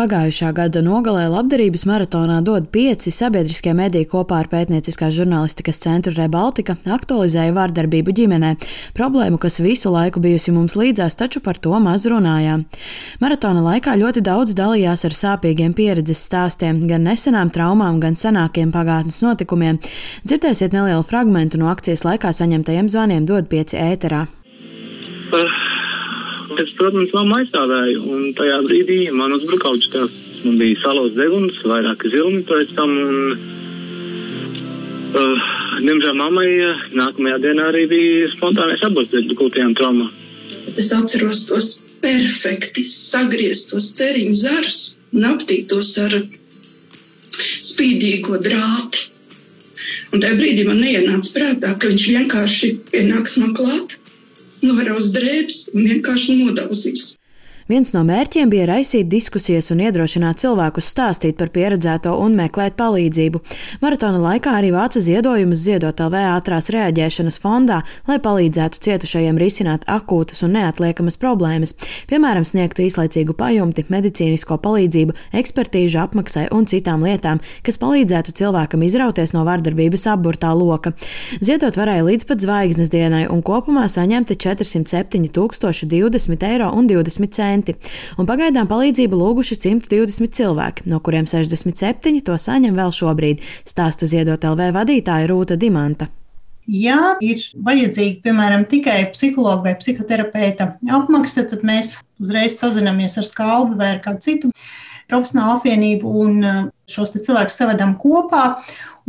Pagājušā gada nogalē labdarības maratonā dod pieci sabiedriskie mediji kopā ar pētnieciskās žurnālistikas centru Rebaltika aktualizēja vārdarbību ģimenē, problēmu, kas visu laiku bijusi mums līdzās, taču par to maz runājām. Maratona laikā ļoti daudz dalījās ar sāpīgiem pieredzes stāstiem, gan nesenām traumām, gan senākiem pagātnes notikumiem. Dzirdēsiet nelielu fragmentu no akcijas laikā saņemtajiem zvaniem dod pieci ēterā. Uh es, protams, mammu aizstāvēju. Un tajā brīdī man uzbruka augstās. Man bija salauzt deguns, vairāki zilmi pēc tam. Un, uh, diemžēl mammai uh, nākamajā dienā arī bija spontānais aborts dēļ gultījām traumā. Es atceros tos perfekti sagrieztos ceriņu zarus un aptītos ar spīdīgo drāti. Un tajā brīdī man neienāca prātā, ka viņš vienkārši pienāks man klāt noraus drēbes un vienkārši nodauzīs. Viens no mērķiem bija raisīt diskusijas un iedrošināt cilvēkus stāstīt par pieredzēto un meklēt palīdzību. Maratona laikā arī vāca ziedojumus ziedot LV ātrās reaģēšanas fondā, lai palīdzētu cietušajiem risināt akūtas un neatliekamas problēmas, piemēram, sniegtu īslaicīgu pajumti, medicīnisko palīdzību, ekspertīžu apmaksai un citām lietām, kas palīdzētu cilvēkam izrauties no vardarbības apburtā loka. Ziedot varēja līdz pat zvaigznes dienai un kopumā saņemti 407 020 eiro un 20 centi centi, un pagaidām palīdzību lūguši 120 cilvēki, no kuriem 67 to saņem vēl šobrīd, stāsta ziedot LV vadītāja Rūta Dimanta. Ja ir vajadzīga, piemēram, tikai psihologa vai psihoterapeita apmaksa, tad mēs uzreiz sazināmies ar skalbi vai ar kādu citu profesionālu apvienību un uh, šos cilvēkus savedam kopā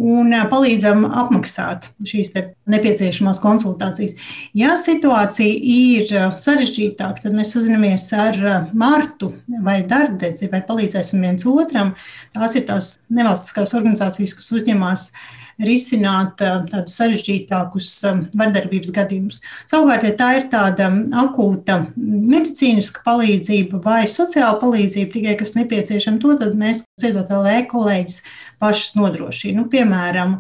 un uh, palīdzam apmaksāt šīs nepieciešamās konsultācijas. Ja situācija ir uh, sarežģītāka, tad mēs sazinamies ar Martu vai Darbdedzi vai palīdzēsim viens otram. Tās ir tās nevalstiskās organizācijas, kas uzņemās risināt tādus sarežģītākus vardarbības gadījumus. Savukārt, ja tā ir tāda akūta medicīniska palīdzība vai sociāla palīdzība, tikai kas nepieciešama, to tad mēs ziedot LV kolēģis pašas nodrošina. Nu, piemēram,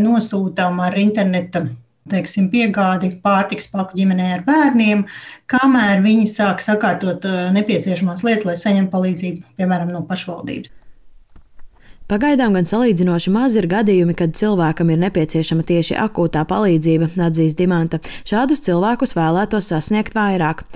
nosūtām ar interneta teiksim, piegādi pārtiks paku ģimenei ar bērniem, kamēr viņi sāk sakārtot nepieciešamās lietas, lai saņemtu palīdzību, piemēram, no pašvaldības. Pagaidām gan salīdzinoši maz ir gadījumi, kad cilvēkam ir nepieciešama tieši akūtā palīdzība, atzīst Dimanta. Šādus cilvēkus vēlētos sasniegt vairāk.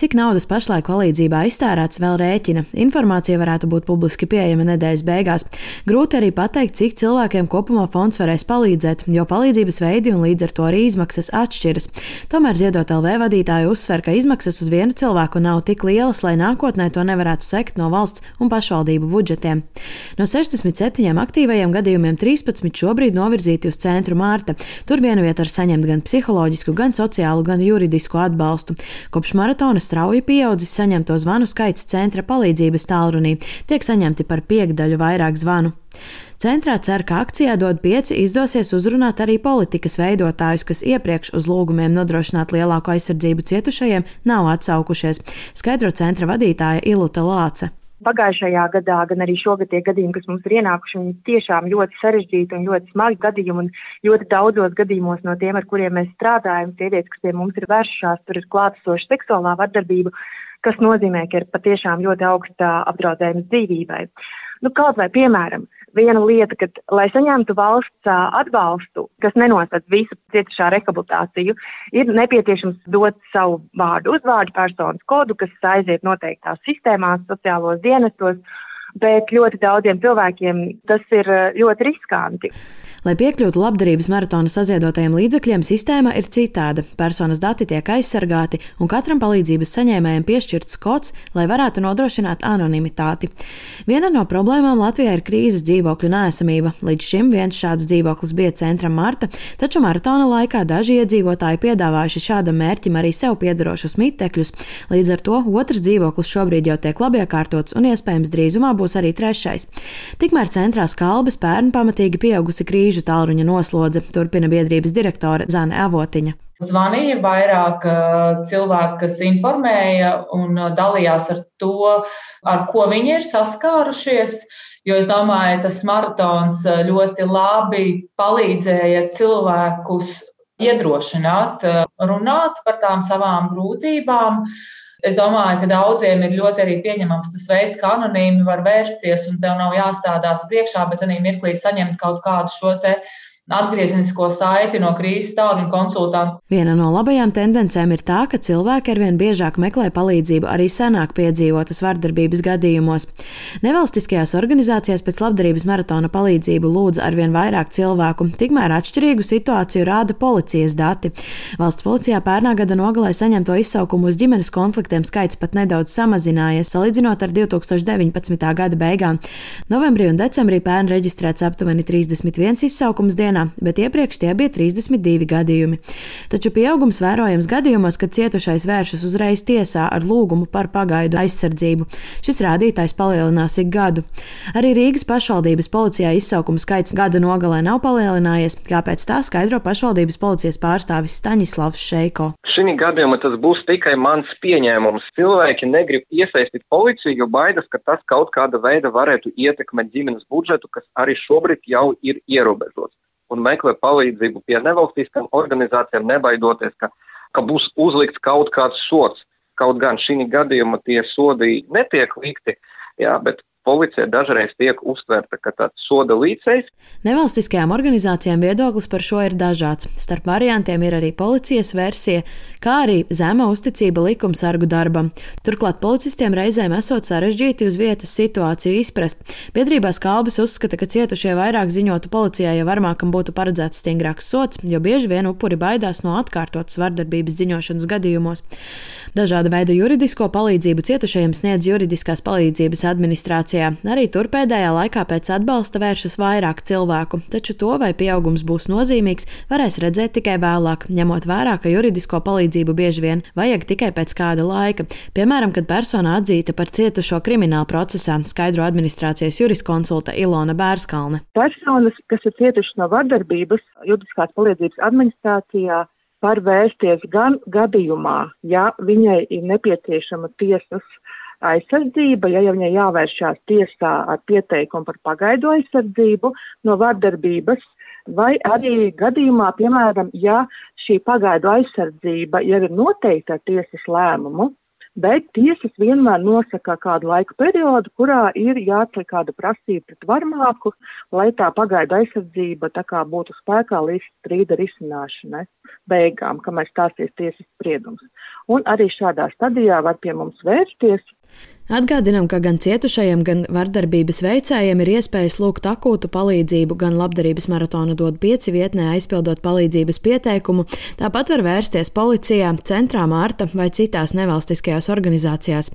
Cik naudas pašlaik palīdzībā iztērēts, vēl rēķina. Informācija varētu būt publiski pieejama nedēļas beigās. Grūti arī pateikt, cik cilvēkiem kopumā fonds varēs palīdzēt, jo palīdzības veidi un līdz ar to arī izmaksas atšķiras. Tomēr ziedot LV vadītāji uzsver, ka izmaksas uz vienu cilvēku nav tik lielas, lai nākotnē to nevarētu sekt no valsts un pašvaldību budžetiem. No 60 septiņiem aktīvajiem gadījumiem 13 šobrīd novirzīti uz centru Mārta. Tur viena vieta var saņemt gan psiholoģisku, gan sociālu, gan juridisku atbalstu. Kopš maratona strauji pieaudzis saņemto zvanu skaits centra palīdzības tālrunī, tiek saņemti par piekdaļu vairāk zvanu. Centrā cer, ka akcijā dod pieci izdosies uzrunāt arī politikas veidotājus, kas iepriekš uz lūgumiem nodrošināt lielāku aizsardzību cietušajiem nav atsaukušies, skaidro centra vadītāja Iluta Lāce. Pagājušajā gadā, gan arī šogad tie gadījumi, kas mums ir ienākuši, viņi tiešām ļoti sarežģīti un ļoti smagi gadījumi, un ļoti daudzos gadījumos no tiem, ar kuriem mēs strādājam, sievietes, kas pie mums ir vēršās, tur ir klātesoša seksuālā vardarbība, kas nozīmē, ka ir patiešām ļoti augsta apdraudējums dzīvībai. Nu, kaut vai piemēram, viena lieta, ka, lai saņemtu valsts atbalstu, kas nenosaka visu cietušā rehabilitāciju, ir nepieciešams dot savu vārdu, uzvārdu, personas kodu, kas aiziet noteiktās sistēmās, sociālos dienestos, bet ļoti daudziem cilvēkiem tas ir ļoti riskanti. Lai piekļūtu labdarības maratona saziedotajiem līdzekļiem, sistēma ir citāda. Personas dati tiek aizsargāti, un katram palīdzības saņēmējam piešķirts kods, lai varētu nodrošināt anonimitāti. Viena no problēmām Latvijā ir krīzes dzīvokļu nēsamība. Līdz šim viens šāds dzīvoklis bija centra Marta, taču maratona laikā daži iedzīvotāji piedāvājuši šādam mērķim arī sev piedarošus mitekļus. Līdz ar to otrs dzīvoklis šobrīd jau tiek labi iekārtots, un iespējams drīzumā būs arī trešais. Tikmēr centrā skalbes pērn pamatīgi pieaugusi krīžu tālruņa noslodze, turpina biedrības direktore Zana Avotiņa. Zvanīja vairāk cilvēku, kas informēja un dalījās ar to, ar ko viņi ir saskārušies. Jo es domāju, tas maratons ļoti labi palīdzēja cilvēkus iedrošināt, runāt par tām savām grūtībām, Es domāju, ka daudziem ir ļoti arī pieņemams tas veids, kā anonīmi var vērsties, un tev nav jāstādās priekšā, bet arī mirklī saņemt kaut kādu šo te atgriezenisko saiti no krīzes tālruņa konsultanta. Viena no labajām tendencēm ir tā, ka cilvēki arvien biežāk meklē palīdzību arī senāk piedzīvotas vardarbības gadījumos. Nevalstiskajās organizācijās pēc labdarības maratona palīdzību lūdza arvien vairāk cilvēku, tikmēr atšķirīgu situāciju rāda policijas dati. Valsts policijā pērnā gada nogalē saņemto izsaukumu uz ģimenes konfliktiem skaits pat nedaudz samazinājies, salīdzinot ar 2019. gada beigām. Novembrī un decembrī pērn reģistrēts aptuveni 31 izsaukums dienā dienā, bet iepriekš tie bija 32 gadījumi. Taču pieaugums vērojams gadījumos, kad cietušais vēršas uzreiz tiesā ar lūgumu par pagaidu aizsardzību. Šis rādītājs palielinās ik gadu. Arī Rīgas pašvaldības policijā izsaukuma skaits gada nogalē nav palielinājies, kāpēc tā skaidro pašvaldības policijas pārstāvis Staņislavs Šeiko. Šī gadījumā tas būs tikai mans pieņēmums. Cilvēki negrib iesaistīt policiju, jo baidas, ka tas kaut kāda veida varētu ietekmēt ģimenes budžetu, kas arī šobrīd jau ir ierobežots un meklē palīdzību pie nevalstiskām organizācijām, nebaidoties, ka, ka būs uzlikts kaut kāds sots. Kaut gan šī gadījumā tie sodi netiek likti, jā, bet policija dažreiz tiek uztverta kā tāds soda līdzējs. Nevalstiskajām organizācijām viedoklis par šo ir dažāds. Starp variantiem ir arī policijas versija, kā arī zema uzticība likumsargu darbam. Turklāt policistiem reizēm esot sarežģīti uz vietas situāciju izprast. Biedrībā Kalbis uzskata, ka cietušie vairāk ziņotu policijai, ja varmākam būtu paredzēts stingrāks sots, jo bieži vien upuri baidās no atkārtotas vardarbības ziņošanas gadījumos. Dažāda veida juridisko palīdzību cietušajiem sniedz juridiskās palīdzības administrācijā. Arī tur pēdējā laikā pēc atbalsta vēršas vairāk cilvēku, taču to, vai pieaugums būs nozīmīgs, varēs redzēt tikai vēlāk, ņemot vērā, ka juridisko palīdzību bieži vien vajag tikai pēc kāda laika, piemēram, kad persona atzīta par cietušo krimināla procesā, skaidro administrācijas juriskonsulta Ilona Bērskalne. Personas, kas ir cietušas no vardarbības, juridiskās palīdzības administrācijā, var vērsties gan gadījumā, ja viņai ir nepieciešama tiesas aizsardzība, ja viņai jāvēršās tiesā ar pieteikumu par pagaidu aizsardzību no vardarbības, vai arī gadījumā, piemēram, ja šī pagaidu aizsardzība jau ir noteikta ar tiesas lēmumu, bet tiesas vienmēr nosaka kādu laika periodu, kurā ir jāatceļ kāda prasība pret varmāku, lai tā pagaida aizsardzība tā kā būtu spēkā līdz strīda risināšanai beigām, kamēr stāsies tiesas spriedums. Un arī šādā stadijā var pie mums vērsties Atgādinām, ka gan cietušajiem, gan vardarbības veicējiem ir iespējas lūgt akūtu palīdzību, gan labdarības maratona dod pieci vietnē aizpildot palīdzības pieteikumu. Tāpat var vērsties policijā, centrā Mārta vai citās nevalstiskajās organizācijās.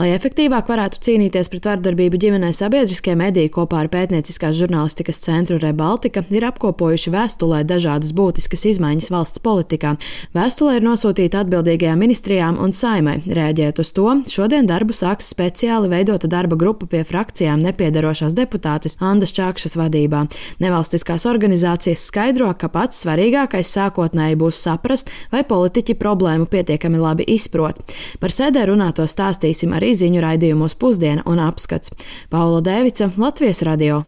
Lai efektīvāk varētu cīnīties pret vardarbību ģimenē, sabiedriskie mediji kopā ar pētnieciskās žurnālistikas centru Rebaltika ir apkopojuši vēstulē dažādas būtiskas izmaiņas valsts politikā. Vēstulē ir nosūtīta atbildīgajām ministrijām un saimai. Rēģējot uz to, šodien darbu sāks speciāli veidota darba grupa pie frakcijām nepiedarošās deputātes Andas Čakšas vadībā. Nevalstiskās organizācijas skaidro, ka pats svarīgākais sākotnēji būs saprast, vai politiķi problēmu pietiekami labi izprot. Par sēdē runāto stāstīsim arī ziņu raidījumos pusdiena un apskats. Paula Dēvica, Latvijas radio.